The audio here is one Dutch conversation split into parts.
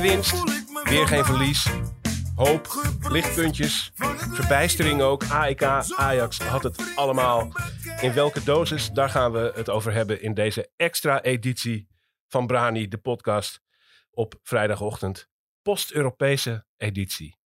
Winst, weer geen verlies. Hoop, lichtpuntjes, verbijstering ook. AEK, Ajax had het allemaal. In welke dosis, daar gaan we het over hebben in deze extra editie van Brani, de podcast op vrijdagochtend. Post-Europese editie.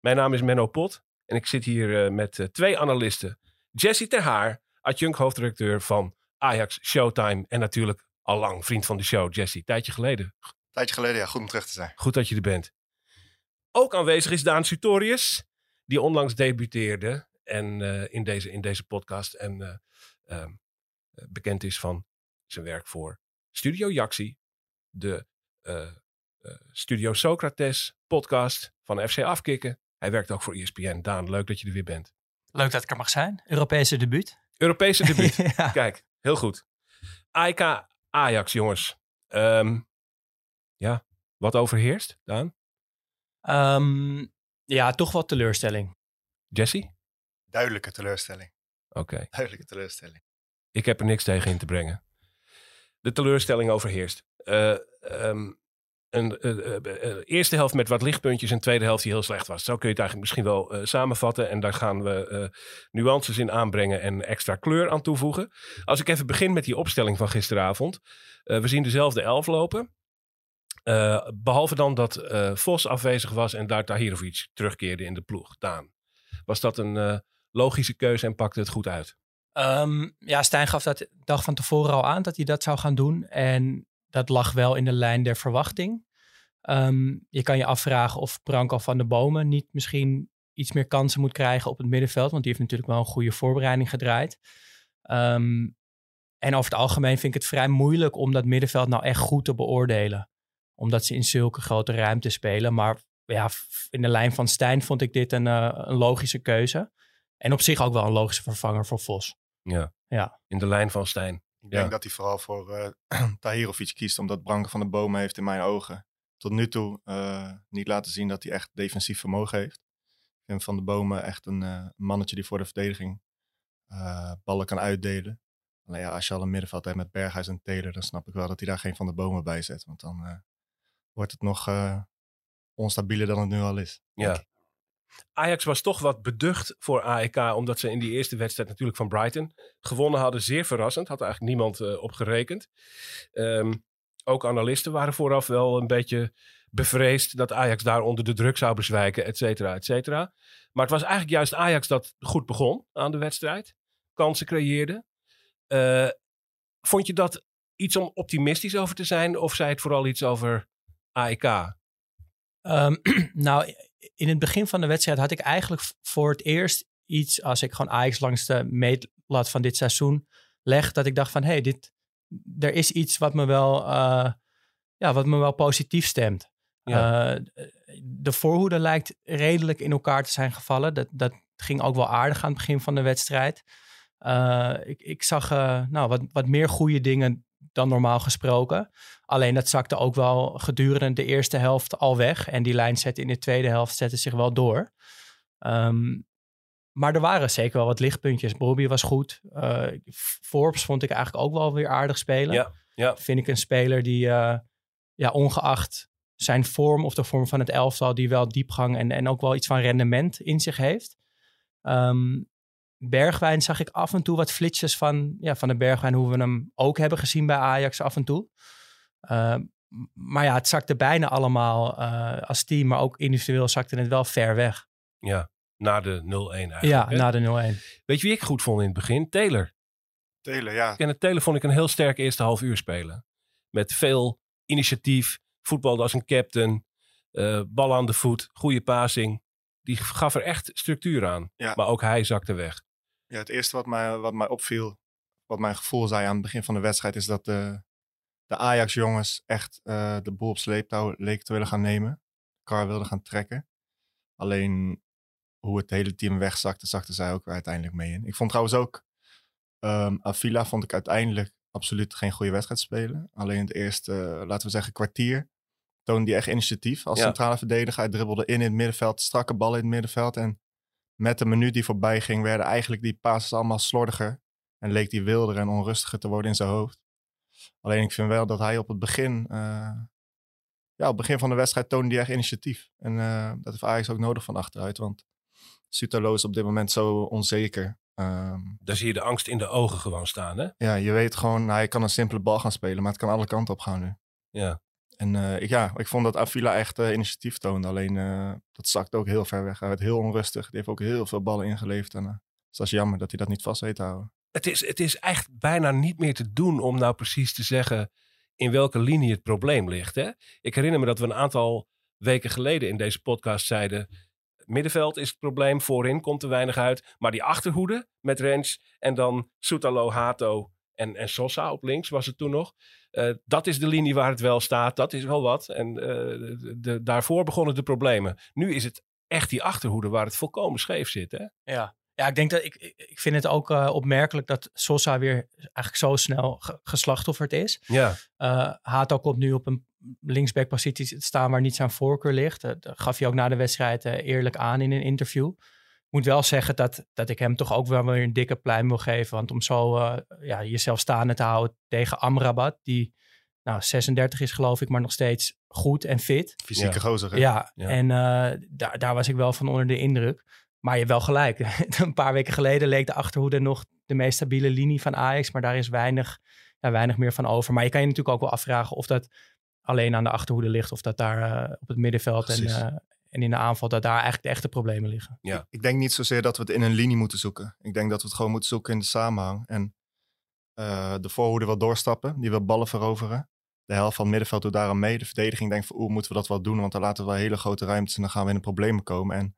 Mijn naam is Menno Pot en ik zit hier eh, met eh, twee analisten. Jesse Terhaar, adjunct hoofdredacteur van Ajax Showtime en natuurlijk al lang vriend van de show. Jesse, tijdje geleden. Tijdje geleden, ja, goed om terug te zijn. Goed dat je er bent. Ook aanwezig is Daan Sutorius, die onlangs debuteerde en, eh, in, deze, in deze podcast. En eh, ehm, eh, bekend is van zijn werk voor Studio Jaxi, de eh, eh, Studio Socrates podcast van FC Afkikken. Hij werkt ook voor ESPN. Daan, leuk dat je er weer bent. Leuk dat ik er mag zijn. Europese debuut. Europese debuut. ja. Kijk, heel goed. AEK Ajax, jongens. Ehm, ja, wat overheerst, Daan? Ehm, ja, toch wel teleurstelling. Jesse? Duidelijke teleurstelling. Oké. Duidelijke teleurstelling. Ik heb er niks tegen in te brengen. De teleurstelling overheerst. Eh, ehm, een eh, eh, eerste helft met wat lichtpuntjes en tweede helft die heel slecht was. Zo kun je het eigenlijk misschien wel eh, samenvatten. En daar gaan we eh, nuances in aanbrengen en extra kleur aan toevoegen. Als ik even begin met die opstelling van gisteravond. Eh, we zien dezelfde elf lopen. Eh, behalve dan dat eh, Vos afwezig was en daar Tahirovic terugkeerde in de ploeg. Daan, was dat een eh, logische keuze en pakte het goed uit? Ehm, ja, Stijn gaf dat dag van tevoren al aan dat hij dat zou gaan doen. En dat lag wel in de lijn der verwachting. Ehm, je kan je afvragen of Branko van de Bomen niet misschien iets meer kansen moet krijgen op het middenveld. Want die heeft natuurlijk wel een goede voorbereiding gedraaid. Ehm, en over het algemeen vind ik het vrij moeilijk om dat middenveld nou echt goed te beoordelen. Omdat ze in zulke grote ruimte spelen. Maar ja, in de lijn van Stijn vond ik dit een, eh, een logische keuze. En op zich ook wel een logische vervanger voor Vos. Ja. Ja. In de lijn van Stijn. Ik Ja. denk dat hij vooral voor eh Tahirovic kiest, omdat Branko van de Bomen heeft in mijn ogen tot nu toe eh, niet laten zien dat hij echt defensief vermogen heeft. Ik vind Van de Bomen echt een eh, mannetje die voor de verdediging eh, ballen kan uitdelen. Alleen ja, als je al een middenveld hebt met Berghuis en Taylor, dan snap ik wel dat hij daar geen Van de Bomen bij zet. Want dan eh, wordt het nog eh, onstabieler dan het nu al is. Ja. Ajax was toch wat beducht voor AEK, omdat ze in die eerste wedstrijd natuurlijk van Brighton gewonnen hadden. Zeer verrassend, had eigenlijk niemand eh, op gerekend. Ehm, ook analisten waren vooraf wel een beetje bevreesd dat Ajax daar onder de druk zou bezwijken, et cetera, et cetera. Maar het was eigenlijk juist Ajax dat goed begon aan de wedstrijd. Kansen creëerde. Eh, vond je dat iets om optimistisch over te zijn, of zei het vooral iets over AEK? Ehm, nou, in het begin van de wedstrijd had ik eigenlijk voor het eerst iets, als ik gewoon Ajax langs de meetlat van dit seizoen leg, dat ik dacht van, hé, hey, dit, er is iets wat me wel, eh, ja, wat me wel positief stemt. Ja. Eh, de voorhoede lijkt redelijk in elkaar te zijn gevallen. Dat, dat ging ook wel aardig aan het begin van de wedstrijd. Eh, ik, ik zag nou, wat, wat meer goede dingen dan normaal gesproken. Alleen dat zakte ook wel gedurende de eerste helft al weg. En die lijn zette in de tweede helft zette zich wel door. Ehm, maar er waren zeker wel wat lichtpuntjes. Bobby was goed. Eh, Forbes vond ik eigenlijk ook wel weer aardig spelen. Ja, ja. Vind ik een speler die, eh, ja, ongeacht zijn vorm of de vorm van het elftal, die wel diepgang en, en ook wel iets van rendement in zich heeft. Ehm, Bergwijn zag ik af en toe wat flitsjes van, ja, van de Bergwijn, hoe we hem ook hebben gezien bij Ajax af en toe. Uh, maar ja, het zakte bijna allemaal uh, als team, maar ook individueel zakte het wel ver weg. Ja, na de 0-1 eigenlijk. Ja, hè? na de 0-1. Weet je wie ik goed vond in het begin? Taylor. Telen, ja. En het Taylor vond ik een heel sterk eerste half uur spelen. Met veel initiatief, voetbalde als een captain, uh, bal aan de voet, goede passing. Die gaf er echt structuur aan. Ja. Maar ook hij zakte weg. Ja, het eerste wat mij, wat mij opviel, wat mijn gevoel zei aan het begin van de wedstrijd, is dat de, de Ajax-jongens echt uh, de boel op sleeptouw leken te willen gaan nemen. Kar wilde gaan trekken. Alleen hoe het hele team wegzakte, zakte zij ook uiteindelijk mee in. Ik vond trouwens ook, um, Avila vond ik uiteindelijk absoluut geen goede wedstrijd spelen. Alleen het eerste, uh, laten we zeggen, kwartier toonde hij echt initiatief als Ja. centrale verdediger. Hij dribbelde in in het middenveld, strakke ballen in het middenveld. En met de minuut die voorbij ging, werden eigenlijk die passes allemaal slordiger. En leek die wilder en onrustiger te worden in zijn hoofd. Alleen ik vind wel dat hij op het begin, uh, ja, op het begin van de wedstrijd toonde hij echt initiatief. En uh, dat heeft Ajax ook nodig van achteruit, want Sutalo is op dit moment zo onzeker. Um, Daar zie je de angst in de ogen gewoon staan, hè? ja, je weet gewoon, nou, hij kan een simpele bal gaan spelen, maar het kan alle kanten op gaan nu. Ja. En ik, ja, ik vond dat Avila echt uh, initiatief toonde. Alleen uh, dat zakt ook heel ver weg. Hij werd heel onrustig. Die heeft ook heel veel ballen ingeleverd. En dus dat is jammer dat hij dat niet vast weet te houden. Het is, het is echt bijna niet meer te doen om nou precies te zeggen in welke linie het probleem ligt. Hè? Ik herinner me dat we een aantal weken geleden in deze podcast zeiden... Middenveld is het probleem, voorin komt er weinig uit. Maar die achterhoede met Rens en dan Soetalo, Hato en, en Sosa op links was het toen nog. Uh, dat is de linie waar het wel staat. Dat is wel wat. En uh, de, de, daarvoor begonnen de problemen. Nu is het echt die achterhoede waar het volkomen scheef zit. Hè? Ja. ja, ik denk dat ik, ik vind het ook uh, opmerkelijk dat Sosa weer eigenlijk zo snel ge geslachtofferd is. Ja. Uh, Hato komt nu op een linksbackpositie te staan waar niet zijn voorkeur ligt. Dat gaf hij ook na de wedstrijd eerlijk aan in een interview. Ik moet wel zeggen dat, dat ik hem toch ook wel weer een dikke pluim wil geven. Want om zo uh, ja, jezelf staande te houden tegen Amrabat, die nou, 36 is geloof ik, maar nog steeds goed en fit. Fysieke ja. gozer. Hè? Ja, ja. en uh, daar, daar was ik wel van onder de indruk. Maar je hebt wel gelijk. een paar weken geleden leek de achterhoede nog de meest stabiele linie van Ajax. Maar daar is weinig, ja, weinig meer van over. Maar je kan je natuurlijk ook wel afvragen of dat alleen aan de achterhoede ligt. Of dat daar uh, op het middenveld en, uh, en in de aanval, dat daar eigenlijk de echte problemen liggen. Ja. Ik denk niet zozeer dat we het in een linie moeten zoeken. Ik denk dat we het gewoon moeten zoeken in de samenhang. En uh, de voorhoede wil doorstappen, die wil ballen veroveren. De helft van het middenveld doet daaraan mee. De verdediging denkt van, oeh, moeten we dat wel doen? Want dan laten we wel hele grote ruimtes en dan gaan we in de problemen komen. En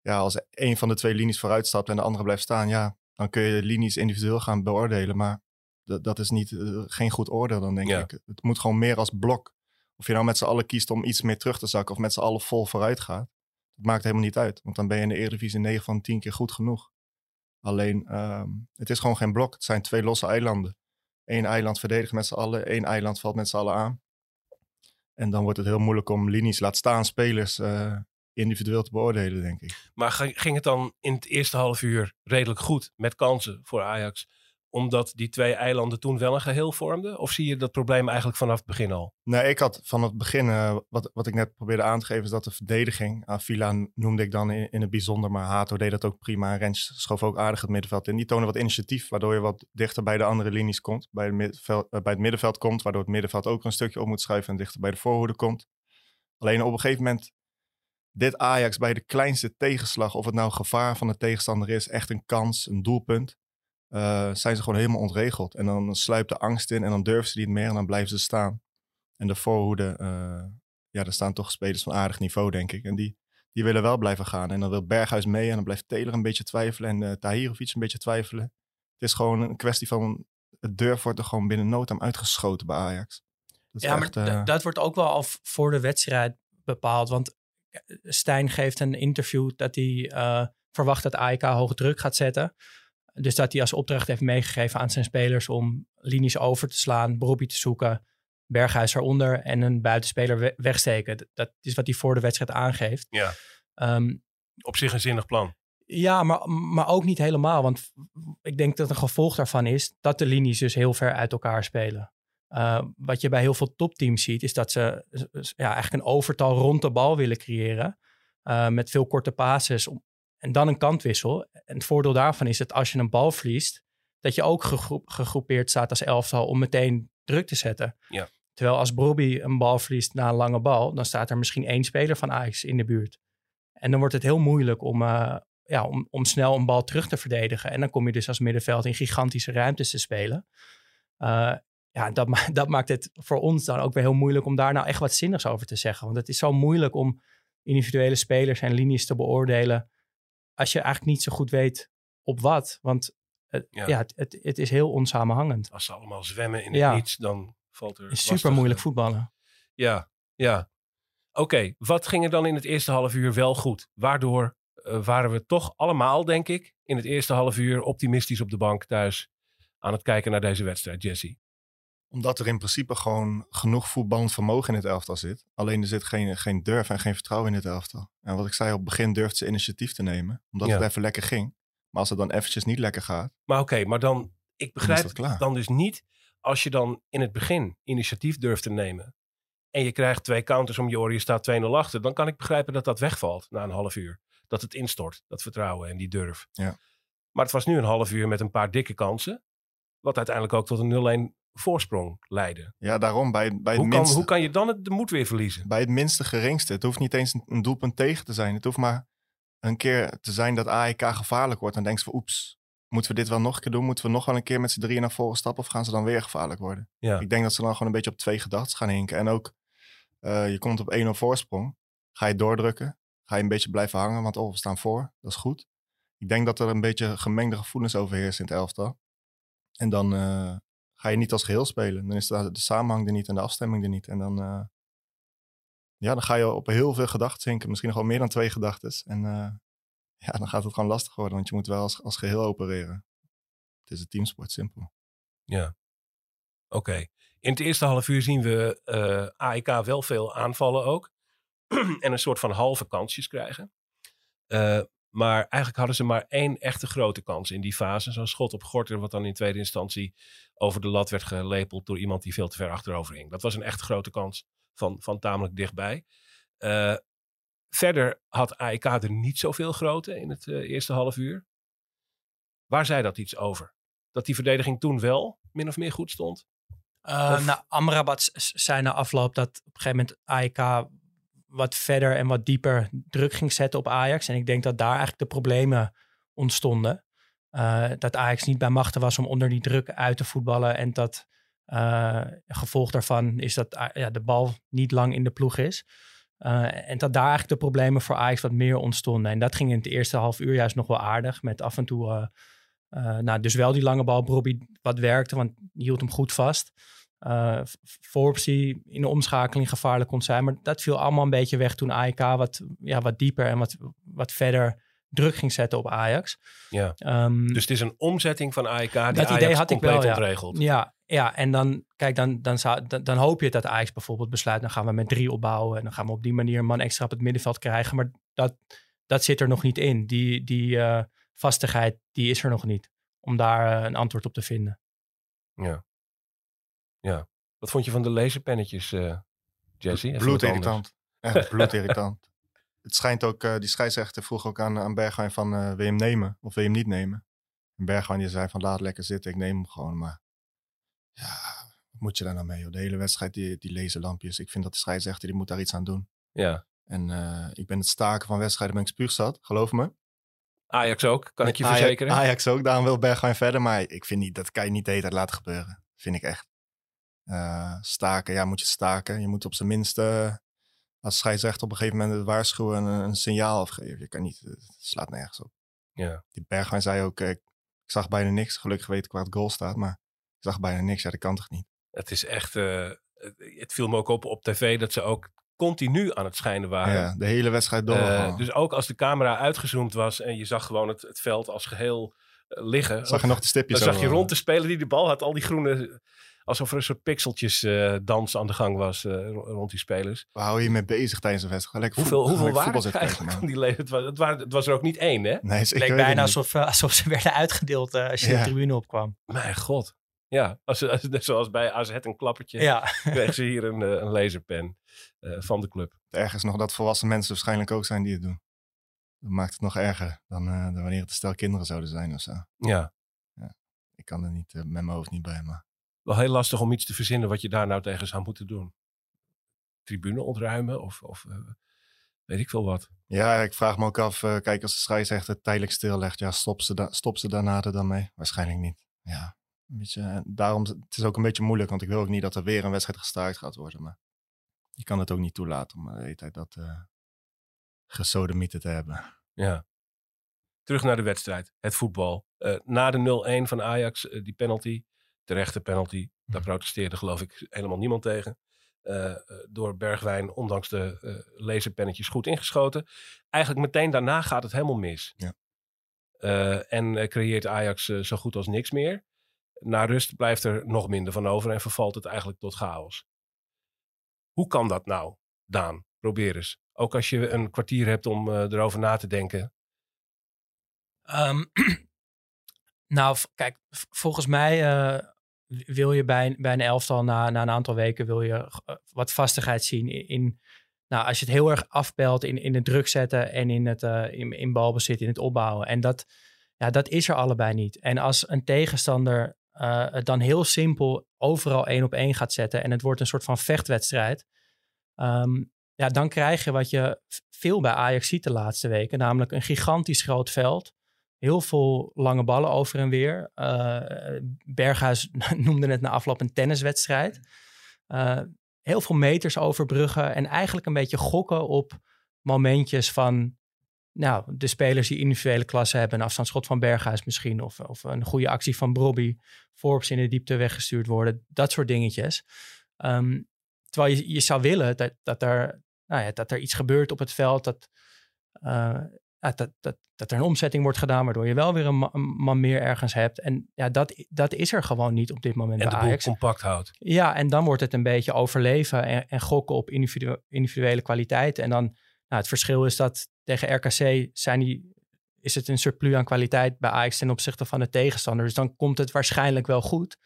ja, als een van de twee linies vooruit stapt en de andere blijft staan, ja, dan kun je de linies individueel gaan beoordelen. Maar dat, dat is niet, uh, geen goed oordeel dan, denk Ja. ik. Het moet gewoon meer als blok. Of je nou met z'n allen kiest om iets meer terug te zakken of met z'n allen vol vooruit gaat. Dat maakt helemaal niet uit. Want dan ben je in de Eredivisie 9 van 10 keer goed genoeg. Alleen, ehm, het is gewoon geen blok. Het zijn twee losse eilanden. Eén eiland verdedigt met z'n allen, één eiland valt met z'n allen aan. En dan wordt het heel moeilijk om linies, laat staan spelers, uh, individueel te beoordelen, denk ik. Maar ging het dan in het eerste half uur redelijk goed met kansen voor Ajax? Omdat die twee eilanden toen wel een geheel vormden? Of zie je dat probleem eigenlijk vanaf het begin al? Nee, ik had van het begin, uh, wat, wat ik net probeerde aan te geven, is dat de verdediging, Avila noemde ik dan in, het bijzonder, maar Hato deed dat ook prima. Rens schoof ook aardig het middenveld in. Die tonen wat initiatief, waardoor je wat dichter bij de andere linies komt, bij, het middenveld, uh, bij het middenveld komt, waardoor het middenveld ook een stukje op moet schuiven en dichter bij de voorhoede komt. Alleen op een gegeven moment, dit Ajax bij de kleinste tegenslag, of het nou gevaar van de tegenstander is, echt een kans, een doelpunt, uh, zijn ze gewoon helemaal ontregeld. En dan sluipt de angst in en dan durven ze niet meer en dan blijven ze staan. En de voorhoede, uh, ja, daar staan toch spelers van aardig niveau, denk ik. En die, die willen wel blijven gaan. En dan wil Berghuis mee en dan blijft Taylor een beetje twijfelen en uh, Tahirovic een beetje twijfelen. Het is gewoon een kwestie van, het durf wordt er gewoon binnen nood uitgeschoten bij Ajax. Dat ja, echt, maar dat wordt ook wel al voor de wedstrijd bepaald. Want Stijn geeft een interview dat hij verwacht dat AEK hoge druk gaat zetten. Dus dat hij als opdracht heeft meegegeven aan zijn spelers om linies over te slaan, beroepje te zoeken, Berghuis eronder en een buitenspeler we wegsteken. Dat is wat hij voor de wedstrijd aangeeft. Ja. Um, Op zich een zinnig plan. Ja, maar, maar ook niet helemaal. Want ik denk dat een gevolg daarvan is dat de linies dus heel ver uit elkaar spelen. Uh, wat je bij heel veel topteams ziet, is dat ze ja, eigenlijk een overtal rond de bal willen creëren. Uh, met veel korte passes om, en dan een kantwissel. En het voordeel daarvan is dat als je een bal verliest, dat je ook gegro- gegroepeerd staat als elftal om meteen druk te zetten. Ja. Terwijl als Bobby een bal verliest na een lange bal, dan staat er misschien één speler van Ajax in de buurt. En dan wordt het heel moeilijk om, eh, ja, om, om snel een bal terug te verdedigen. En dan kom je dus als middenveld in gigantische ruimtes te spelen. Eh, ja, dat, ma- dat maakt het voor ons dan ook weer heel moeilijk om daar nou echt wat zinnigs over te zeggen. Want het is zo moeilijk om individuele spelers en linies te beoordelen als je eigenlijk niet zo goed weet op wat. Want het, Ja. ja. het, het, het is heel onsamenhangend. Als ze allemaal zwemmen in het Ja. niets, dan valt er is super moeilijk eh, voetballen. Ja, ja. Oké, wat ging er dan in het eerste half uur wel goed? Waardoor eh, waren we toch allemaal, denk ik, in het eerste half uur optimistisch op de bank thuis aan het kijken naar deze wedstrijd, Jesse? Omdat er in principe gewoon genoeg voetballend vermogen in het elftal zit. Alleen er zit geen, geen durf en geen vertrouwen in het elftal. En wat ik zei, op het begin durft ze initiatief te nemen. Omdat Ja. het even lekker ging. Maar als het dan eventjes niet lekker gaat, Maar oké, maar dan, ik dan begrijp dat klaar. dan dus niet als je dan in het begin initiatief durft te nemen en je krijgt twee counters om je je staat 2-0 achter, dan kan ik begrijpen dat dat wegvalt na een half uur. Dat het instort, dat vertrouwen en die durf. Ja. Maar het was nu een half uur met een paar dikke kansen, wat uiteindelijk ook tot een 0-1 voorsprong leidde. Ja, daarom bij, bij, het Hoe kan, minste, hoe kan je dan het, de moed weer verliezen? bij het minste geringste. Het hoeft niet eens een, een doelpunt tegen te zijn. Het hoeft maar een keer te zijn dat AEK gevaarlijk wordt. Dan denk je van oeps, moeten we dit wel nog een keer doen? Moeten we nog wel een keer met z'n drieën naar voren stappen? Of gaan ze dan weer gevaarlijk worden? Ja. Ik denk dat ze dan gewoon een beetje op twee gedachten gaan hinken. En ook, eh, je komt op 1-0 voorsprong. Ga je doordrukken? Ga je een beetje blijven hangen? Want oh, we staan voor. Dat is goed. Ik denk dat er een beetje gemengde gevoelens overheersen in het elftal. En dan eh, ga je niet als geheel spelen. Dan is de, samenhang er niet en de afstemming er niet. En dan, eh, ja, dan ga je op heel veel gedachten zinken. Misschien nog wel meer dan twee gedachten. En eh, ja, dan gaat het gewoon lastig worden. Want je moet wel als, als geheel opereren. Het is een teamsport, simpel. Ja. Oké. In het eerste half uur zien we eh AEK wel veel aanvallen ook. en een soort van halve kansjes krijgen. Maar eigenlijk hadden ze maar één echte grote kans in die fase. Zo'n schot op Gorter, wat dan in tweede instantie over de lat werd gelepeld door iemand die veel te ver achterover hing. Dat was een echt grote kans van, van tamelijk dichtbij. Eh, verder had AEK er niet zoveel grote in het eh, eerste half uur. Waar zei dat iets over? Dat die verdediging toen wel min of meer goed stond? Uh, Of- nou, Amrabat zei na afloop dat op een gegeven moment AEK wat verder en wat dieper druk ging zetten op Ajax. En ik denk dat daar eigenlijk de problemen ontstonden. Uh, dat Ajax niet bij machten was om onder die druk uit te voetballen. En dat uh, gevolg daarvan is dat uh, ja, de bal niet lang in de ploeg is. Uh, en dat daar eigenlijk de problemen voor Ajax wat meer ontstonden. En dat ging in het eerste half uur juist nog wel aardig. Met af en toe, nou, dus wel die lange bal. Bobby wat werkte, want hield hem goed vast. Uh, die in de omschakeling gevaarlijk kon zijn. Maar dat viel allemaal een beetje weg toen AEK wat, ja, wat dieper en wat, wat verder druk ging zetten op Ajax. Ja. Um, dus het is een omzetting van AEK die dat Ajax idee had ik compleet wel, ontregeld. Ja. ja, ja, en dan, kijk, dan, dan, zou, dan, dan, hoop je dat Ajax bijvoorbeeld besluit... dan gaan we met drie opbouwen en dan gaan we op die manier een man extra op het middenveld krijgen. Maar dat, dat zit er nog niet in. Die, die uh, vastigheid, die is er nog niet. Om daar uh, een antwoord op te vinden. Ja. Ja. Wat vond je van de laserpennetjes, uh, Jesse? Bloedirritant. Echt bloedirritant. Het schijnt ook, uh, die scheidsrechter vroeg ook aan, aan Bergwijn van, uh, wil je hem nemen of wil je hem niet nemen? En Bergwijn die zei van, laat lekker zitten, ik neem hem gewoon. Maar ja, wat moet je daar nou mee? Joh? De hele wedstrijd, die, die laserlampjes. Ik vind dat de scheidsrechter, die moet daar iets aan doen. Ja. En uh, ik ben het staken van wedstrijden, ben ik spuugzat, geloof me. Ajax ook, kan ik je Ajax, verzekeren. Ajax ook, daarom wil Bergwijn verder. Maar ik vind niet, dat kan je niet de hele tijd laten gebeuren. Vind ik echt. Uh, staken, ja, moet je staken. Je moet op zijn minst uh, als scheidsrechter op een gegeven moment het waarschuwen en een, een, signaal afgeven. Je kan niet, het slaat nergens op. Ja. Die Bergwijn zei ook, ik, ik zag bijna niks. Gelukkig weet ik waar het goal staat, maar ik zag bijna niks. Ja, dat kan toch niet? Het is echt, uh, het viel me ook op op tv dat ze ook continu aan het schijnen waren. Ja, de hele wedstrijd door. Uh, dus ook als de camera uitgezoomd was en je zag gewoon het, het veld als geheel liggen. Zag je nog de stipjes Dan zag je rond de speler die de bal had, al die groene alsof er een soort pixeltjes uh, dans aan de gang was uh, rond die spelers. Waar hou je mee bezig tijdens een wedstrijd? Lekker hoeveel voetbal, hoeveel waren het eigenlijk van die leden? Het was, het, waren, het was er ook niet één, hè? Nee, het leek bijna alsof, uh, alsof ze werden uitgedeeld uh, als je ja. de tribune opkwam. Mijn god. Ja, als, als, zoals bij AZ een klappertje, ja. kregen ze hier een, een laserpen van de club. Ergens nog dat volwassen mensen waarschijnlijk ook zijn die het doen. dat maakt het nog erger dan, eh, dan wanneer het een stel kinderen zouden zijn of zo. Ja, Ik kan er niet, eh, met mijn hoofd niet bij, maar... wel heel lastig om iets te verzinnen wat je daar nou tegen zou moeten doen. Tribune ontruimen of, of eh, weet ik veel wat. Ja, ik vraag me ook af, eh, kijk, als de scheidsrechter tijdelijk stillegt, ja, stop ze, stop ze daarna er dan mee? Waarschijnlijk niet. Ja, een beetje, eh, daarom, het is ook een beetje moeilijk, want ik wil ook niet dat er weer een wedstrijd gestaakt gaat worden. Maar je kan het ook niet toelaten om de hele tijd dat uh, gesodemieten te hebben. Ja. Terug naar de wedstrijd, het voetbal. Na de 0-1 van Ajax, die penalty, terechte penalty, daar protesteerde geloof ik helemaal niemand tegen. Eh, eh, door Bergwijn, ondanks de eh laserpennetjes, goed ingeschoten. Eigenlijk meteen daarna gaat het helemaal mis. Ja. Eh, en eh, creëert Ajax zo goed als niks meer. Na rust blijft er nog minder van over en vervalt het eigenlijk tot chaos. Hoe kan dat nou, Daan? Probeer eens. Ook als je een kwartier hebt om erover na te denken. Ehm, nou, kijk, volgens mij eh, wil je bij, bij een elftal na, na een aantal weken wil je eh, wat vastigheid zien in, nou, als je het heel erg afpelt in, in het druk zetten en in het eh, in, in balbezit, in het opbouwen. En dat, ja, dat is er allebei niet. En als een tegenstander eh, het dan heel simpel overal één op één gaat zetten en het wordt een soort van vechtwedstrijd, ehm, ja, dan krijg je wat je veel bij Ajax ziet de laatste weken, namelijk een gigantisch groot veld. Heel veel lange ballen over en weer. Eh, Berghuis noemde het na afloop een tenniswedstrijd. Eh, heel veel meters overbruggen en eigenlijk een beetje gokken op momentjes van nou, de spelers die individuele klasse hebben. Een afstandsschot van Berghuis misschien of, of een goede actie van Brobby. Forbes in de diepte weggestuurd worden. Dat soort dingetjes. Ehm, terwijl je, je zou willen dat, dat, er, nou ja, dat er iets gebeurt op het veld. Dat, eh, ja, dat, dat, dat er een omzetting wordt gedaan, waardoor je wel weer een, ma- een man meer ergens hebt. En ja, dat, dat is er gewoon niet op dit moment En bij Ajax. compact houdt. Ja, en dan wordt het een beetje overleven en, en gokken op individu- individuele kwaliteiten. En dan, nou, het verschil is dat tegen RKC zijn die, is het een surplus aan kwaliteit bij Ajax ten opzichte van de tegenstander. Dus dan komt het waarschijnlijk wel goed.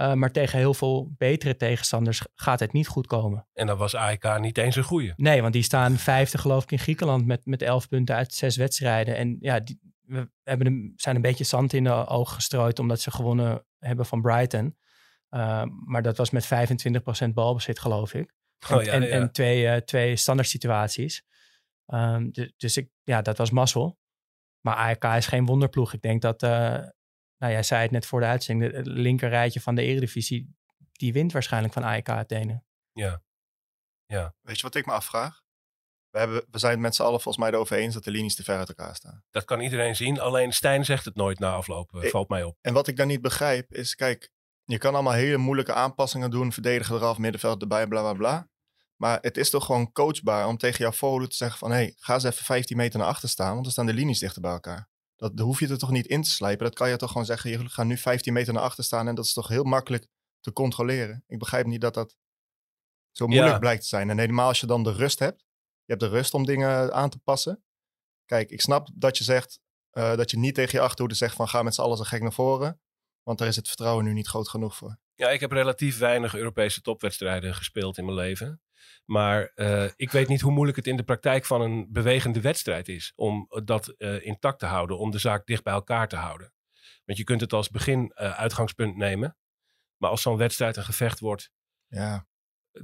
Uh, maar tegen heel veel betere tegenstanders gaat het niet goed komen. En dan was AEK niet eens een goeie. Nee, want die staan vijfde geloof ik in Griekenland met, met elf punten uit zes wedstrijden. En ja, die, we hebben een, zijn een beetje zand in de ogen gestrooid omdat ze gewonnen hebben van Brighton. Uh, maar dat was met 25% balbezit geloof ik. En, Oh, ja, en, ja. en twee, uh, twee standaard situaties. Um, dus, dus ik, ja, dat was mazzel. Maar AEK is geen wonderploeg. Ik denk dat, nou jij zei het net voor de uitzending, het linker rijtje van de Eredivisie, die wint waarschijnlijk van AEK Athene. Ja. ja. Weet je wat ik me afvraag? We, hebben, we zijn het met z'n allen volgens mij erover eens dat de linies te ver uit elkaar staan. Dat kan iedereen zien. Alleen Stijn zegt het nooit na afloop. Uh, valt mij op. En wat ik dan niet begrijp is, kijk, je kan allemaal hele moeilijke aanpassingen doen. Verdedigen eraf, middenveld erbij, bla bla bla. Maar het is toch gewoon coachbaar om tegen jouw forward te zeggen van... hé, hey, ga eens even 15 meter naar achter staan, want dan staan de linies dichter bij elkaar. Dat, hoef je er toch niet in te slijpen. Dat kan je toch gewoon zeggen, je gaat nu 15 meter naar achter staan... en dat is toch heel makkelijk te controleren. Ik begrijp niet dat dat zo moeilijk ja. blijkt te zijn. En helemaal als je dan de rust hebt. Je hebt de rust om dingen aan te passen. Kijk, ik snap dat je zegt uh, dat je niet tegen je achterhoede zegt van... ga met z'n allen zo gek naar voren. Want daar is het vertrouwen nu niet groot genoeg voor. Ja, ik heb relatief weinig Europese topwedstrijden gespeeld in mijn leven. Maar uh, ik weet niet hoe moeilijk het in de praktijk van een bewegende wedstrijd is. Om dat uh, intact te houden, om de zaak dicht bij elkaar te houden. Want je kunt het als begin uh, uitgangspunt nemen. Maar als zo'n wedstrijd een gevecht wordt, ja.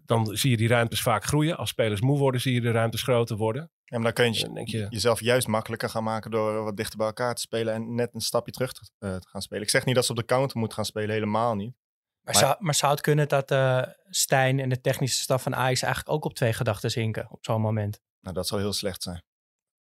dan zie je die ruimtes vaak groeien. Als spelers moe worden, zie je de ruimtes groter worden. Ja, maar dan kun je, dan denk je jezelf juist makkelijker gaan maken door wat dichter bij elkaar te spelen en net een stapje terug te, te gaan spelen. Ik zeg niet dat ze op de counter moeten gaan spelen, helemaal niet. Maar, maar, zou, maar zou het kunnen dat uh, Stijn en de technische staf van Ajax eigenlijk ook op twee gedachten zinken op zo'n moment? Nou, dat zou heel slecht zijn.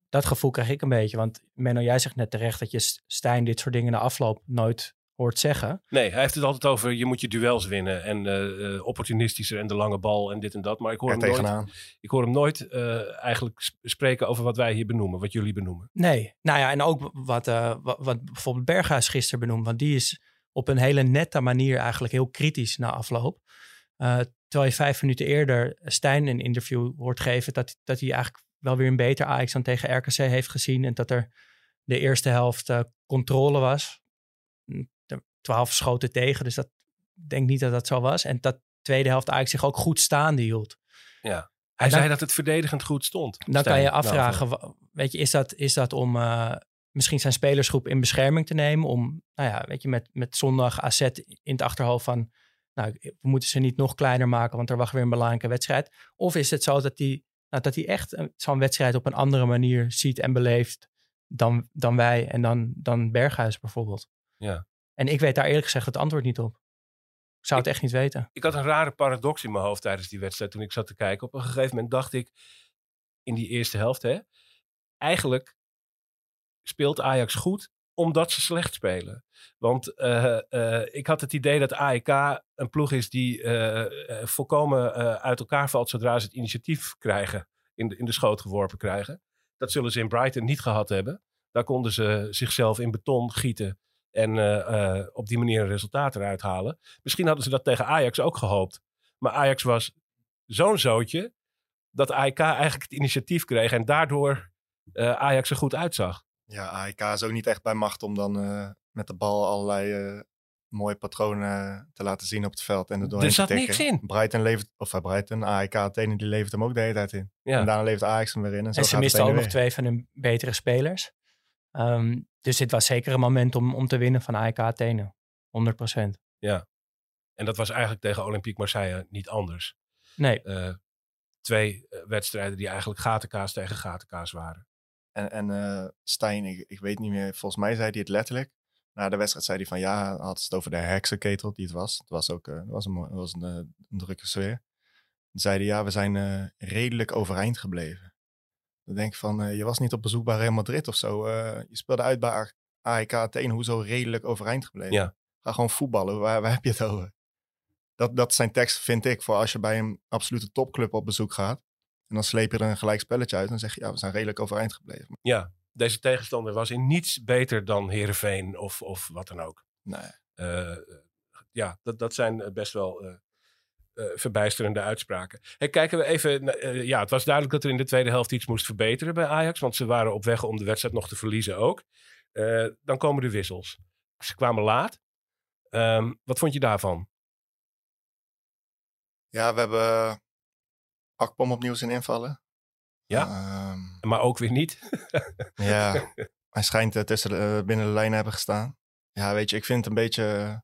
Dat gevoel krijg ik een beetje. Want Menno, jij zegt net terecht dat je Stijn dit soort dingen na afloop nooit hoort zeggen. Nee, hij heeft het altijd over je moet je duels winnen. En uh, uh, opportunistischer en de lange bal en dit en dat. Maar ik hoor, hem nooit, ik hoor hem nooit uh, eigenlijk sp spreken over wat wij hier benoemen. Wat jullie benoemen. Nee, nou ja, en ook wat, uh, wat, wat bijvoorbeeld Berghuis gisteren benoemd. Want die is op een hele nette manier eigenlijk heel kritisch na afloop. Uh, terwijl je vijf minuten eerder Stijn een interview hoort geven... dat, dat hij eigenlijk wel weer een beter Ajax dan tegen RKC heeft gezien... en dat er de eerste helft uh, controle was. Twaalf schoten tegen, dus dat denk niet dat dat zo was. En dat tweede helft Ajax zich ook goed staande hield. Ja, hij dan, zei dat het verdedigend goed stond. Dan Stijn, kan je afvragen, nou, weet je, is dat, is dat om eh, misschien zijn spelersgroep in bescherming te nemen? Om, nou ja, weet je, met, met zondag AZ in het achterhoofd van, nou, we moeten ze niet nog kleiner maken, want er wacht weer een belangrijke wedstrijd. Of is het zo dat hij, nou, dat hij echt een- zo'n wedstrijd op een andere manier ziet en beleeft dan, dan wij en dan, dan Berghuis bijvoorbeeld? Ja. En ik weet daar eerlijk gezegd het antwoord niet op. Ik zou het echt niet weten. Ik had een rare paradox in mijn hoofd tijdens die wedstrijd toen ik zat te kijken. Op een gegeven moment dacht ik, in die eerste helft, hè, eigenlijk speelt Ajax goed omdat ze slecht spelen. Want eh, eh, ik had het idee dat AEK een ploeg is die eh, volkomen uit elkaar valt zodra ze het initiatief krijgen, in de, in de schoot geworpen krijgen. Dat zullen ze in Brighton niet gehad hebben. Daar konden ze zichzelf in beton gieten en op die manier een resultaat eruit halen. Misschien hadden ze dat tegen Ajax ook gehoopt. Maar Ajax was zo'n zootje dat AEK eigenlijk het initiatief kreeg en daardoor Ajax er goed uitzag. Ja, AEK is ook niet echt bij macht om dan eh, met de bal allerlei eh, mooie patronen te laten zien op het veld. En er doorheen Er zat te tikken. niks in. Brighton levert, of uh, Brighton, AEK Athene, die levert hem ook de hele tijd in. Ja. En daarna levert Ajax hem weer in. En, zo En ze misten ook nog twee van hun betere spelers. Ehm, dus dit was zeker een moment om, om te winnen van AEK Athene. 100%. En dat was eigenlijk tegen Olympique Marseille niet anders. Nee, Eh, twee eh, wedstrijden die eigenlijk gatenkaas tegen gatenkaas waren. En, en eh, Stijn, ik, ik weet niet meer, volgens mij zei hij het letterlijk. Na de wedstrijd zei hij van ja, had het over de heksenketel die het was. Het was ook het was een, was een, eh, een drukke sfeer. Toen zei hij ja, we zijn redelijk overeind gebleven. Dan denk ik van, je was niet op bezoek bij Real Madrid of zo. je speelde uit bij AEK Athene, hoezo redelijk overeind gebleven? Ja. Ga gewoon voetballen, waar, waar heb je het over? Dat, dat zijn tekst, vind ik, voor als je bij een absolute topclub op bezoek gaat. En dan sleep je er een gelijk spelletje uit. En dan zeg je, ja, we zijn redelijk overeind gebleven. Ja, deze tegenstander was in niets beter dan Herenveen of, of wat dan ook. Nee. Eh, ja, dat, dat zijn eh, best wel eh, verbijsterende uitspraken. Hey, kijken we even. ja, het was duidelijk dat er in de tweede helft iets moest verbeteren bij Ajax. Want ze waren op weg om de wedstrijd nog te verliezen ook. Dan komen de wissels. Ze kwamen laat. Ehm, wat vond je daarvan? Ja, we hebben Akpom opnieuw zien invallen. Ja. Ehm, Maar ook weer niet. ja, hij schijnt eh, tussen de, eh, binnen de lijnen hebben gestaan. Ja, weet je, ik vind het een beetje... eh,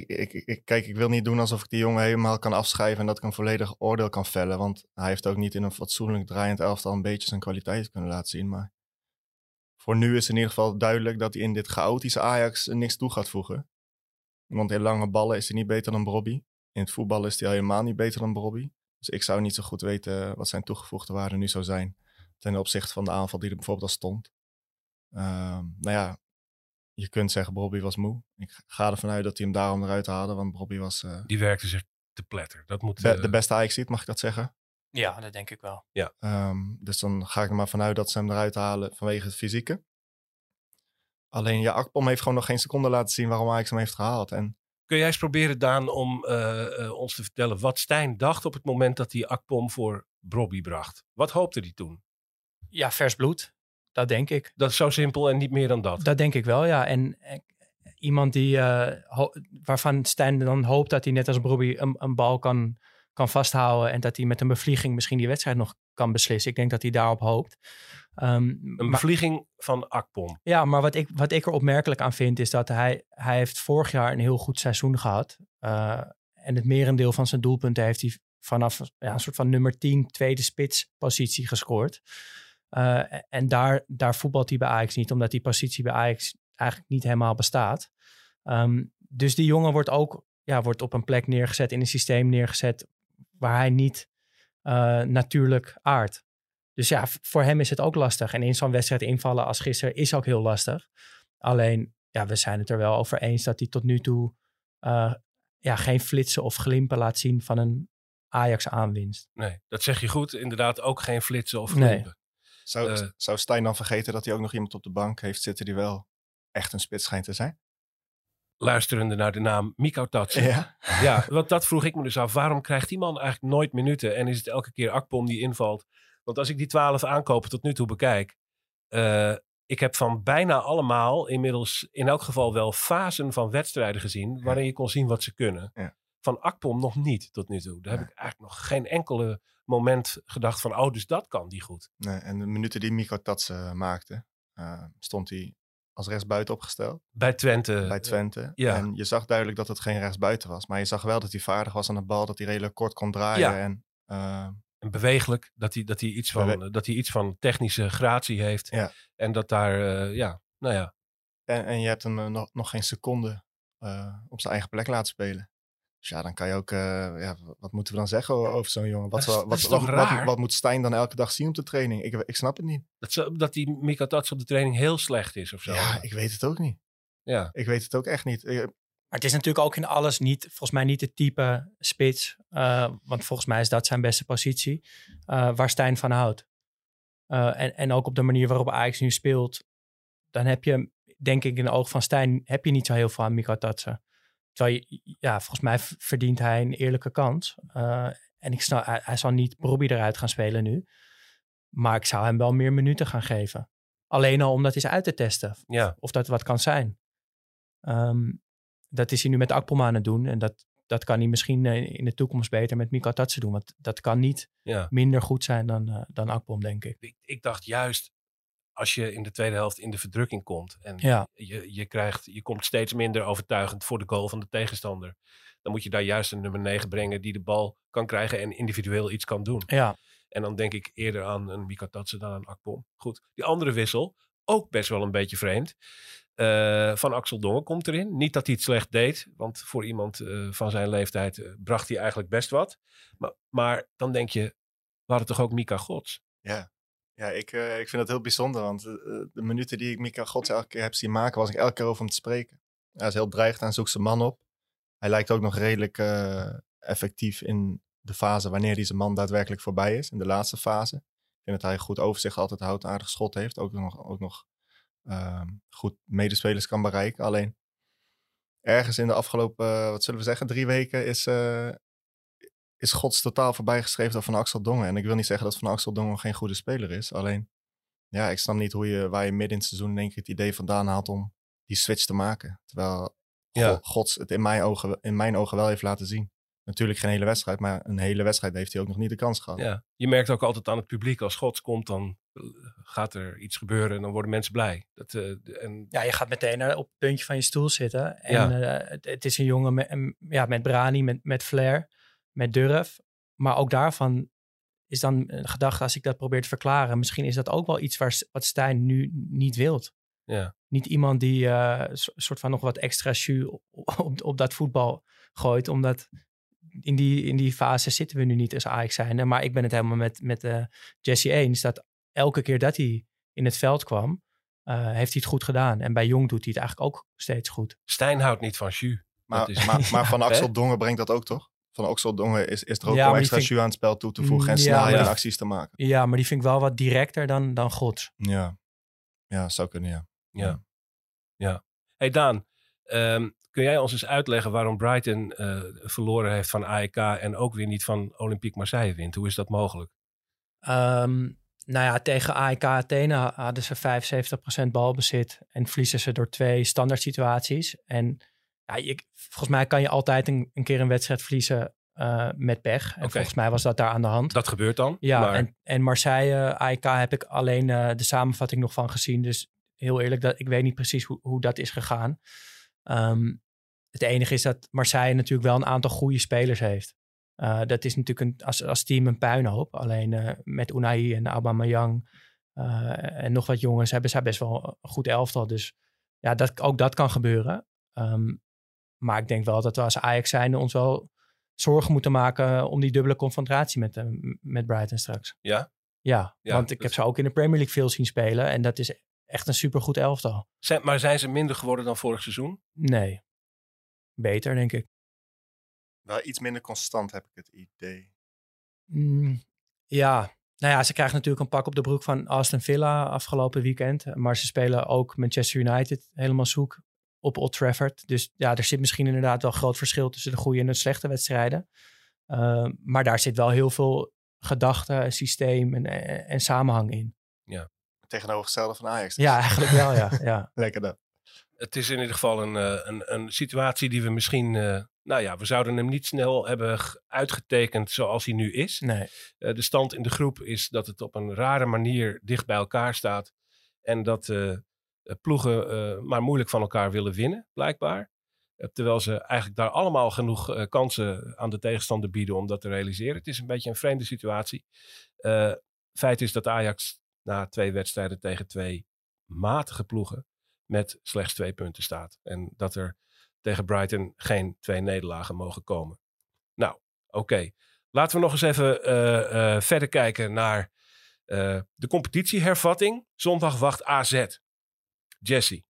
ik, ik, ik, kijk, ik wil niet doen alsof ik die jongen helemaal kan afschrijven en dat ik een volledig oordeel kan vellen. Want hij heeft ook niet in een fatsoenlijk draaiend elftal een beetje zijn kwaliteit kunnen laten zien. Maar voor nu is in ieder geval duidelijk dat hij in dit chaotische Ajax niks toe gaat voegen. Want in lange ballen is hij niet beter dan Bobby. In het voetbal is hij al helemaal niet beter dan Bobby. Dus ik zou niet zo goed weten wat zijn toegevoegde waarde nu zou zijn. Ten opzichte van de aanval die er bijvoorbeeld al stond. Ehm, nou ja, je kunt zeggen Bobby was moe. Ik ga ervan uit dat hij hem daarom eruit haalde. Want Bobby was eh, Die werkte zich te pletter. Dat moet. be- eh, de beste Ajax ziet, mag ik dat zeggen. ja, dat denk ik wel. Ehm, dus dan ga ik er maar vanuit dat ze hem eruit halen vanwege het fysieke. Alleen ja, Akpom heeft gewoon nog geen seconde laten zien waarom Ajax hem heeft gehaald. En Kun jij eens proberen, Daan, om eh, eh, ons te vertellen wat Stijn dacht op het moment dat hij Akpom voor Brobby bracht? Wat hoopte hij toen? Ja, vers bloed. Dat denk ik. Dat is zo simpel en niet meer dan dat. Dat denk ik wel, ja. En iemand die, eh, waarvan Stijn dan hoopt dat hij net als Bobby een, een bal kan, kan vasthouden. En dat hij met een bevlieging misschien die wedstrijd nog kan beslissen. Ik denk dat hij daarop hoopt. Ehm, Een maar- bevlieging van Akpom. Ja, maar wat ik, wat ik er opmerkelijk aan vind is dat hij, hij heeft vorig jaar een heel goed seizoen gehad. Eh, en het merendeel van zijn doelpunten heeft hij vanaf ja, een soort van nummer 10 tweede spits positie gescoord. Eh, en daar, daar voetbalt hij bij Ajax niet, omdat die positie bij Ajax eigenlijk niet helemaal bestaat. Ehm, dus die jongen wordt ook ja, wordt op een plek neergezet, in een systeem neergezet waar hij niet eh, natuurlijk aardt. Dus ja, voor hem is het ook lastig. En in zo'n wedstrijd invallen als gisteren is ook heel lastig. Alleen, ja, we zijn het er wel over eens dat hij tot nu toe eh, ja, geen flitsen of glimpen laat zien van een Ajax-aanwinst. Nee, dat zeg je goed. Inderdaad, ook geen flitsen of Nee. glimpen. zou, Eh. zou Stijn dan vergeten dat hij ook nog iemand op de bank heeft zitten die wel echt een spits schijnt te zijn? Luisterende naar de naam Miko Tatsen. Ja. Ja, want dat vroeg ik me dus af. Waarom krijgt die man eigenlijk nooit minuten? En is het elke keer Akpom die invalt? Want als ik die twaalf aankopen tot nu toe bekijk. eh, ik heb van bijna allemaal inmiddels in elk geval wel fasen van wedstrijden gezien. waarin je kon zien wat ze kunnen. Ja. Van Akpom nog niet tot nu toe. Daar heb ik eigenlijk nog geen enkele moment gedacht van, oh, dus dat kan die goed. Nee, en de minuten die Miko Tatsen maakte, eh, stond hij als rechtsbuiten opgesteld Bij Twente. bij Twente. ja. En je zag duidelijk dat het geen rechtsbuiten was. Maar je zag wel dat hij vaardig was aan de bal, dat hij redelijk kort kon draaien. Ja. En, eh, En bewegelijk, dat hij, dat, hij iets van, dat hij iets van technische gratie heeft. Ja. En dat daar, eh, ja, nou ja. en, en je hebt hem eh, nog, nog geen seconde eh, op zijn eigen plek laten spelen. Dus ja, dan kan je ook, eh, ja, wat moeten we dan zeggen over zo'n jongen? Wat, Dat is- zal- dat wat, is wat, toch wat, raar? wat moet Stijn dan elke dag zien op de training? Ik, ik snap het niet. Dat, dat die Mika Tats op de training heel slecht is of zo. Ja, ik weet het ook niet. ja. Ik weet het ook echt niet. Eh, Maar het is natuurlijk ook in alles niet, volgens mij niet het type spits. eh, want volgens mij is dat zijn beste positie. eh, waar Stijn van houdt. Eh, en, en ook op de manier waarop Ajax nu speelt. Dan heb je, denk ik, in de oog van Stijn. heb je niet zo heel veel aan Mika Tatsen. Terwijl ja, volgens mij verdient hij een eerlijke kans. Eh, en ik snap, hij, hij zal niet Robbie eruit gaan spelen nu. Maar ik zou hem wel meer minuten gaan geven. Alleen al om dat eens uit te testen ja. of dat wat kan zijn. Ehm, dat is hij nu met Akpom aan het doen. En dat, dat kan hij misschien eh, in de toekomst beter met Mika Tatsen doen. Want dat kan niet ja. minder goed zijn dan, eh, dan Akpom, denk ik. Ik, ik dacht juist, als je in de tweede helft in de verdrukking komt. En Ja. je, je, krijgt, je komt steeds minder overtuigend voor de goal van de tegenstander. Dan moet je daar juist een nummer 9 brengen die de bal kan krijgen en individueel iets kan doen. Ja, En dan denk ik eerder aan een Mika Tatsen dan aan Akpom. Goed, die andere wissel, ook best wel een beetje vreemd. Eh, van Axel Dongen komt erin. Niet dat hij het slecht deed, want voor iemand eh, van zijn leeftijd eh, bracht hij eigenlijk best wat. Maar, maar dan denk je, we hadden toch ook Mika Gods? Ja, ja ik, eh, ik vind dat heel bijzonder. Want eh, de minuten die ik Mika Gods elke keer heb zien maken, was ik elke keer over hem te spreken. Hij is heel dreigend en zoekt zijn man op. Hij lijkt ook nog redelijk eh, effectief in de fase wanneer hij zijn man daadwerkelijk voorbij is. In de laatste fase. Ik vind dat hij goed overzicht altijd houdt, aardig schot heeft. Ook nog, ook nog ehm, goed medespelers kan bereiken. Alleen ergens in de afgelopen, eh, wat zullen we zeggen, drie weken is, eh, is Gods totaal voorbijgeschreven door Van Axel Dongen. En ik wil niet zeggen dat Van Axel Dongen geen goede speler is. Alleen, ja, ik snap niet hoe je, waar je midden in het seizoen één keer het idee vandaan haalt om die switch te maken. Terwijl Ja. God- Gods het in mijn, ogen, in mijn ogen wel heeft laten zien. Natuurlijk geen hele wedstrijd, maar een hele wedstrijd heeft hij ook nog niet de kans gehad. Ja. Je merkt ook altijd aan het publiek, als Gods komt, dan eh, gaat er iets gebeuren en dan worden mensen blij. Dat, eh, en, ja je gaat meteen eh, op het puntje van je stoel zitten. En Ja. eh, het, het is een jongen met, ja, met brani, met, met flair, met durf. Maar ook daarvan is dan een gedachte, als ik dat probeer te verklaren... misschien is dat ook wel iets waar, wat Stijn nu niet wilt. ja. niet iemand die eh, een so- soort van nog wat extra jus op, op, op dat voetbal gooit. Omdat in die, in die fase zitten we nu niet als Ajax zijn. Maar ik ben het helemaal met, met eh, Jesse eens. Dat elke keer dat hij in het veld kwam, eh, heeft hij het goed gedaan. En bij Jong doet hij het eigenlijk ook steeds goed. Stijn houdt niet van jus. Maar, is- maar, maar Van Hè? Axel Dongen brengt dat ook toch? Van Axel Dongen is, is er ook Ja, die extra vind- jus aan het spel toe te voegen en Mm, ja, snelheid maar- en acties te maken. Ja, maar die vind ik wel wat directer dan, dan God. Ja, ja zou kunnen, ja. Ja. ja. hey Daan, ehm, kun jij ons eens uitleggen waarom Brighton eh, verloren heeft van AEK en ook weer niet van Olympique Marseille wint? Hoe is dat mogelijk? Ehm, nou ja, tegen AEK Athene hadden ze 75% balbezit en verliezen ze door twee standaard situaties. En ja, volgens mij kan je altijd een, een keer een wedstrijd verliezen eh, met pech. En volgens mij was dat daar aan de hand. Dat gebeurt dan. ja, maar, en, en Marseille, AEK heb ik alleen eh, de samenvatting nog van gezien. Dus heel eerlijk, dat, ik weet niet precies hoe, hoe dat is gegaan. Ehm, het enige is dat Marseille natuurlijk wel een aantal goede spelers heeft. Eh, dat is natuurlijk een, als, als team een puinhoop. Alleen eh, met Unai en Aubameyang eh, en nog wat jongens hebben zij best wel een goed elftal. Dus ja, dat, ook dat kan gebeuren. Ehm, maar ik denk wel dat we als Ajax zijn ons wel zorgen moeten maken om die dubbele confrontatie met, eh, met Brighton straks. Ja? Ja, Ja, want ik dat- heb ze ook in de Premier League veel zien spelen. En dat is echt een supergoed elftal. Zijn, maar zijn ze minder geworden dan vorig seizoen? Nee, beter denk ik. Wel iets minder constant heb ik het idee. Mm, ja, nou ja, ze krijgen natuurlijk een pak op de broek van Aston Villa afgelopen weekend. Maar ze spelen ook Manchester United helemaal zoek op Old Trafford. Dus ja, er zit misschien inderdaad wel groot verschil tussen de goede en de slechte wedstrijden. Uh, maar daar zit wel heel veel gedachte, systeem en, en, en samenhang in. Tegenovergestelde van Ajax. Ja, eigenlijk wel, ja. ja. Lekker dat. Het is in ieder geval een, eh, een, een situatie die we misschien eh, nou ja, we zouden hem niet snel hebben uitgetekend zoals hij nu is. Nee. Eh, de stand in de groep is dat het op een rare manier dicht bij elkaar staat. En dat eh, eh, ploegen eh, maar moeilijk van elkaar willen winnen, blijkbaar. Eh, terwijl ze eigenlijk daar allemaal genoeg eh, kansen aan de tegenstander bieden om dat te realiseren. Het is een beetje een vreemde situatie. Eh, feit is dat Ajax na twee wedstrijden tegen twee matige ploegen met slechts twee punten staat. En dat er tegen Brighton geen twee nederlagen mogen komen. Nou, oké. Laten we nog eens even eh, eh, verder kijken naar eh, de competitiehervatting. Zondag wacht AZ. Jesse.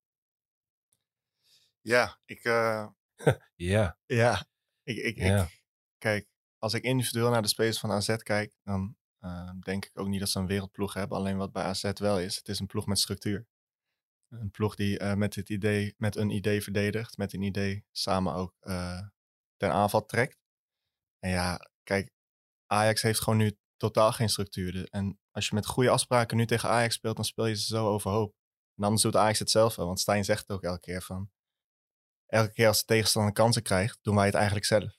Ja, ik, eh, Ja, ja, ik, ik, ja. ik, kijk, als ik individueel naar de spelers van AZ kijk, dan eh, denk ik ook niet dat ze een wereldploeg hebben. Alleen wat bij AZ wel is, het is een ploeg met structuur. Een ploeg die eh, met, dit idee, met een idee verdedigt, met een idee samen ook ten aanval trekt. En ja, kijk, Ajax heeft gewoon nu totaal geen structuur. En als je met goede afspraken nu tegen Ajax speelt, dan speel je ze zo overhoop. En anders doet Ajax het zelf wel, want Stijn zegt het ook elke keer van... Elke keer als de tegenstander kansen krijgt, doen wij het eigenlijk zelf.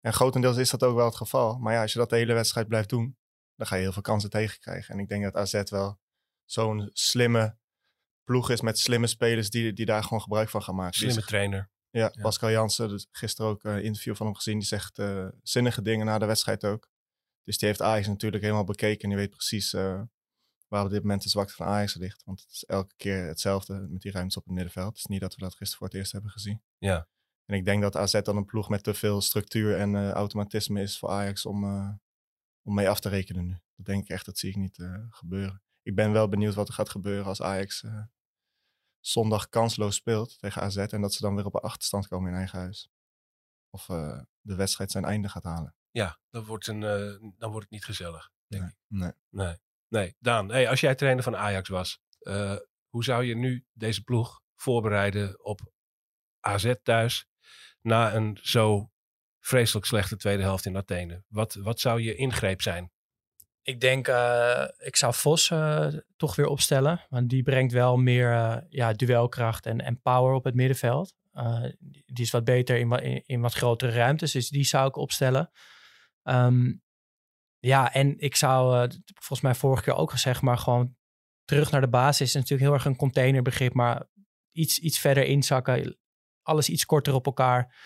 En grotendeels is dat ook wel het geval. Maar ja, als je dat de hele wedstrijd blijft doen, dan ga je heel veel kansen tegenkrijgen. En ik denk dat AZ wel zo'n slimme ploeg is met slimme spelers die, die daar gewoon gebruik van gaan maken. Slimme trainer. ja, Ja. Pascal Jansen, dus gisteren ook een interview van hem gezien. Die zegt eh, zinnige dingen na de wedstrijd ook. Dus die heeft Ajax natuurlijk helemaal bekeken. En die weet precies eh, waar op dit moment de zwakte van Ajax ligt. Want het is elke keer hetzelfde met die ruimtes op het middenveld. Het is niet dat we dat gisteren voor het eerst hebben gezien. Ja. En ik denk dat AZ dan een ploeg met te veel structuur en eh, automatisme is voor Ajax om, eh, om mee af te rekenen nu. Dat denk ik echt, dat zie ik niet eh, gebeuren. Ik ben wel benieuwd wat er gaat gebeuren als Ajax zondag kansloos speelt tegen AZ. En dat ze dan weer op een achterstand komen in eigen huis. Of de wedstrijd zijn einde gaat halen. Ja, dan wordt, een, dan wordt het niet gezellig. Denk Nee. ik. Nee. Nee. Nee, Daan, hey, als jij trainer van Ajax was, eh, hoe zou je nu deze ploeg voorbereiden op AZ thuis na een zo vreselijk slechte tweede helft in Athene? Wat, wat zou je ingreep zijn? Ik denk, eh, ik zou Vos eh, toch weer opstellen. Want die brengt wel meer ja, duelkracht en, en power op het middenveld. Die is wat beter in, in, in wat grotere ruimtes. Dus die zou ik opstellen. Ehm, ja, en ik zou, eh, volgens mij vorige keer ook gezegd, maar gewoon terug naar de basis is natuurlijk heel erg een containerbegrip. Maar iets, iets verder inzakken, alles iets korter op elkaar.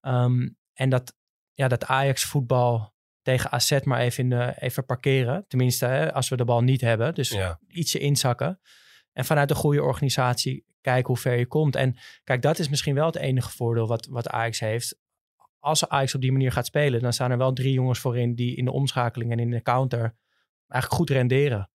Ehm, en dat, ja, dat Ajax voetbal tegen AZ maar even, in de, even parkeren. Tenminste, hè, als we de bal niet hebben. Dus Ja, ietsje inzakken. En vanuit een goede organisatie kijken hoe ver je komt. En kijk, dat is misschien wel het enige voordeel wat, wat Ajax heeft. Als Ajax op die manier gaat spelen, dan staan er wel drie jongens voorin die in de omschakeling en in de counter eigenlijk goed renderen.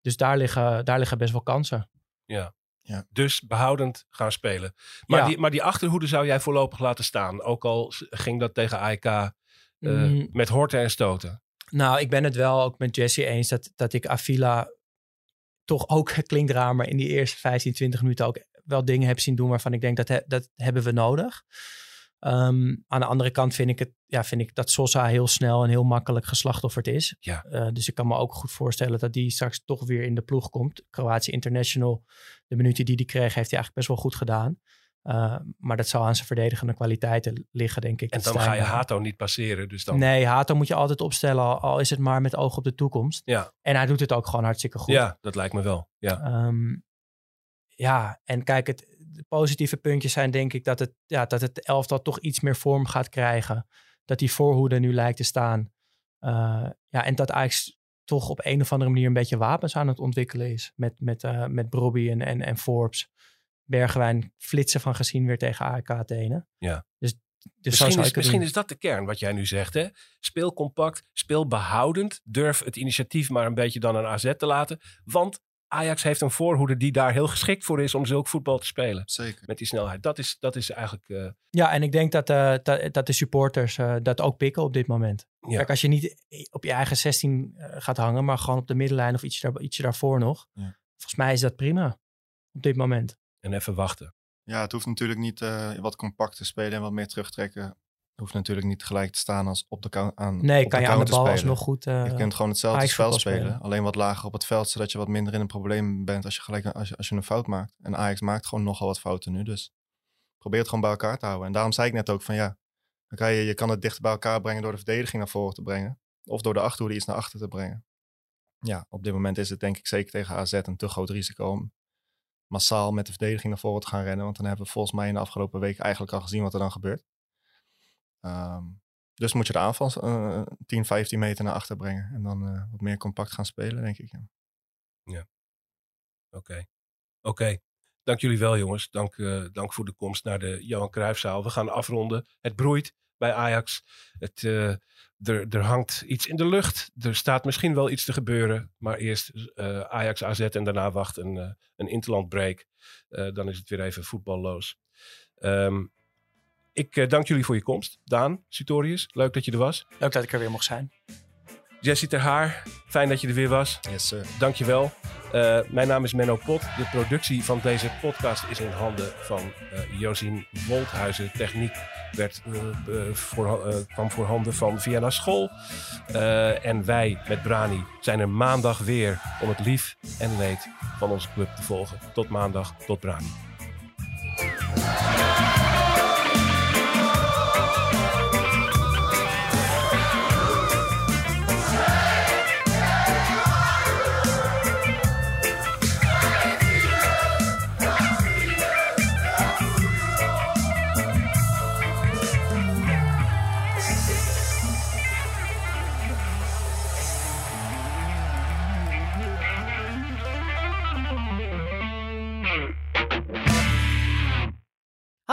Dus daar liggen, daar liggen best wel kansen. ja. Ja. Dus behoudend gaan spelen. Maar, Ja. die, maar die achterhoede zou jij voorlopig laten staan. Ook al ging dat tegen AEK eh, Mm, met horten en stoten. Nou, ik ben het wel ook met Jesse eens dat, dat ik Avila toch ook klinkt raar, maar in die eerste 15, 20 minuten ook wel dingen heb zien doen waarvan ik denk dat he- dat hebben we nodig. Ehm, aan de andere kant vind ik, het, ja, vind ik dat Sosa heel snel en heel makkelijk geslachtofferd is. Ja. Eh, dus ik kan me ook goed voorstellen dat die straks toch weer in de ploeg komt. Kroatië International, de minuten die hij kreeg, heeft hij eigenlijk best wel goed gedaan. Eh, maar dat zal aan zijn verdedigende kwaliteiten liggen, denk ik. En dan ga je Hato niet passeren. Dus dan, Nee, Hato moet je altijd opstellen, al, al is het maar met oog op de toekomst. Ja. En hij doet het ook gewoon hartstikke goed. ja, dat lijkt me wel. Ja. Ehm, ja, en kijk, het, de positieve puntjes zijn denk ik dat het, ja, dat het elftal toch iets meer vorm gaat krijgen. Dat die voorhoede nu lijkt te staan. Eh, ja, en dat Ajax toch op een of andere manier een beetje wapens aan het ontwikkelen is. Met, met, eh met Brobby en, en, en Forbes. Bergwijn flitsen van gezien weer tegen AEK Athene. Ja. Dus, dus Misschien, is, misschien is dat de kern wat jij nu zegt. Hè? Speel compact, speel behoudend. Durf het initiatief maar een beetje dan aan AZ te laten. Want Ajax heeft een voorhoede die daar heel geschikt voor is om zulk voetbal te spelen. Zeker. Met die snelheid. Dat is, dat is eigenlijk... eh, Ja, en ik denk dat, eh, dat, dat de supporters eh, dat ook pikken op dit moment. ja. Kijk, als je niet op je eigen 16 eh, gaat hangen, maar gewoon op de middenlijn of ietsje, daar, ietsje daarvoor nog. Ja. Volgens mij is dat prima op dit moment. En even wachten. Ja, het hoeft natuurlijk niet eh, wat compact te spelen en wat meer terugtrekken. Hoeft natuurlijk niet gelijk te staan als op de, aan, Nee, kan je aan de bal spelen. alsnog goed... eh, je kunt gewoon hetzelfde spel spelen. alleen wat lager op het veld, zodat je wat minder in een probleem bent als je, gelijk, als je, als je een fout maakt. En Ajax maakt gewoon nogal wat fouten nu, dus probeer het gewoon bij elkaar te houden. En daarom zei ik net ook van ja, Dan kan je, je kan het dichter bij elkaar brengen door de verdediging naar voren te brengen. Of door de achterhoede iets naar achter te brengen. Ja, op dit moment is het denk ik zeker tegen AZ een te groot risico om massaal met de verdediging naar voren te gaan rennen. Want dan hebben we volgens mij in de afgelopen week eigenlijk al gezien wat er dan gebeurt. Ehm, dus moet je de aanval eh 10, 15 meter naar achter brengen. En dan eh, wat meer compact gaan spelen, denk ik. Ja. Oké. Oké. Dank jullie wel, jongens. Dank, eh, dank voor de komst naar de Johan Cruijffzaal. We gaan afronden. Het broeit bij Ajax. Het, eh, er, er hangt iets in de lucht. Er staat misschien wel iets te gebeuren. Maar eerst Ajax AZ en daarna wacht een, een interlandbreak. Dan is het weer even voetballoos. Ehm, ik eh, dank jullie voor je komst. Daan, Sutorius, leuk dat je er was. Leuk dat ik er weer mocht zijn. Jessie Ter Haar, fijn dat je er weer was. Yes, sir. Dankjewel. Uh, mijn naam is Menno Pot. De productie van deze podcast is in handen van uh, Josien Wolthuizen. Techniek werd, uh, voor, kwam voor handen van Vienna School. en wij met Brani zijn er maandag weer om het lief en leed van onze club te volgen. Tot maandag, tot Brani.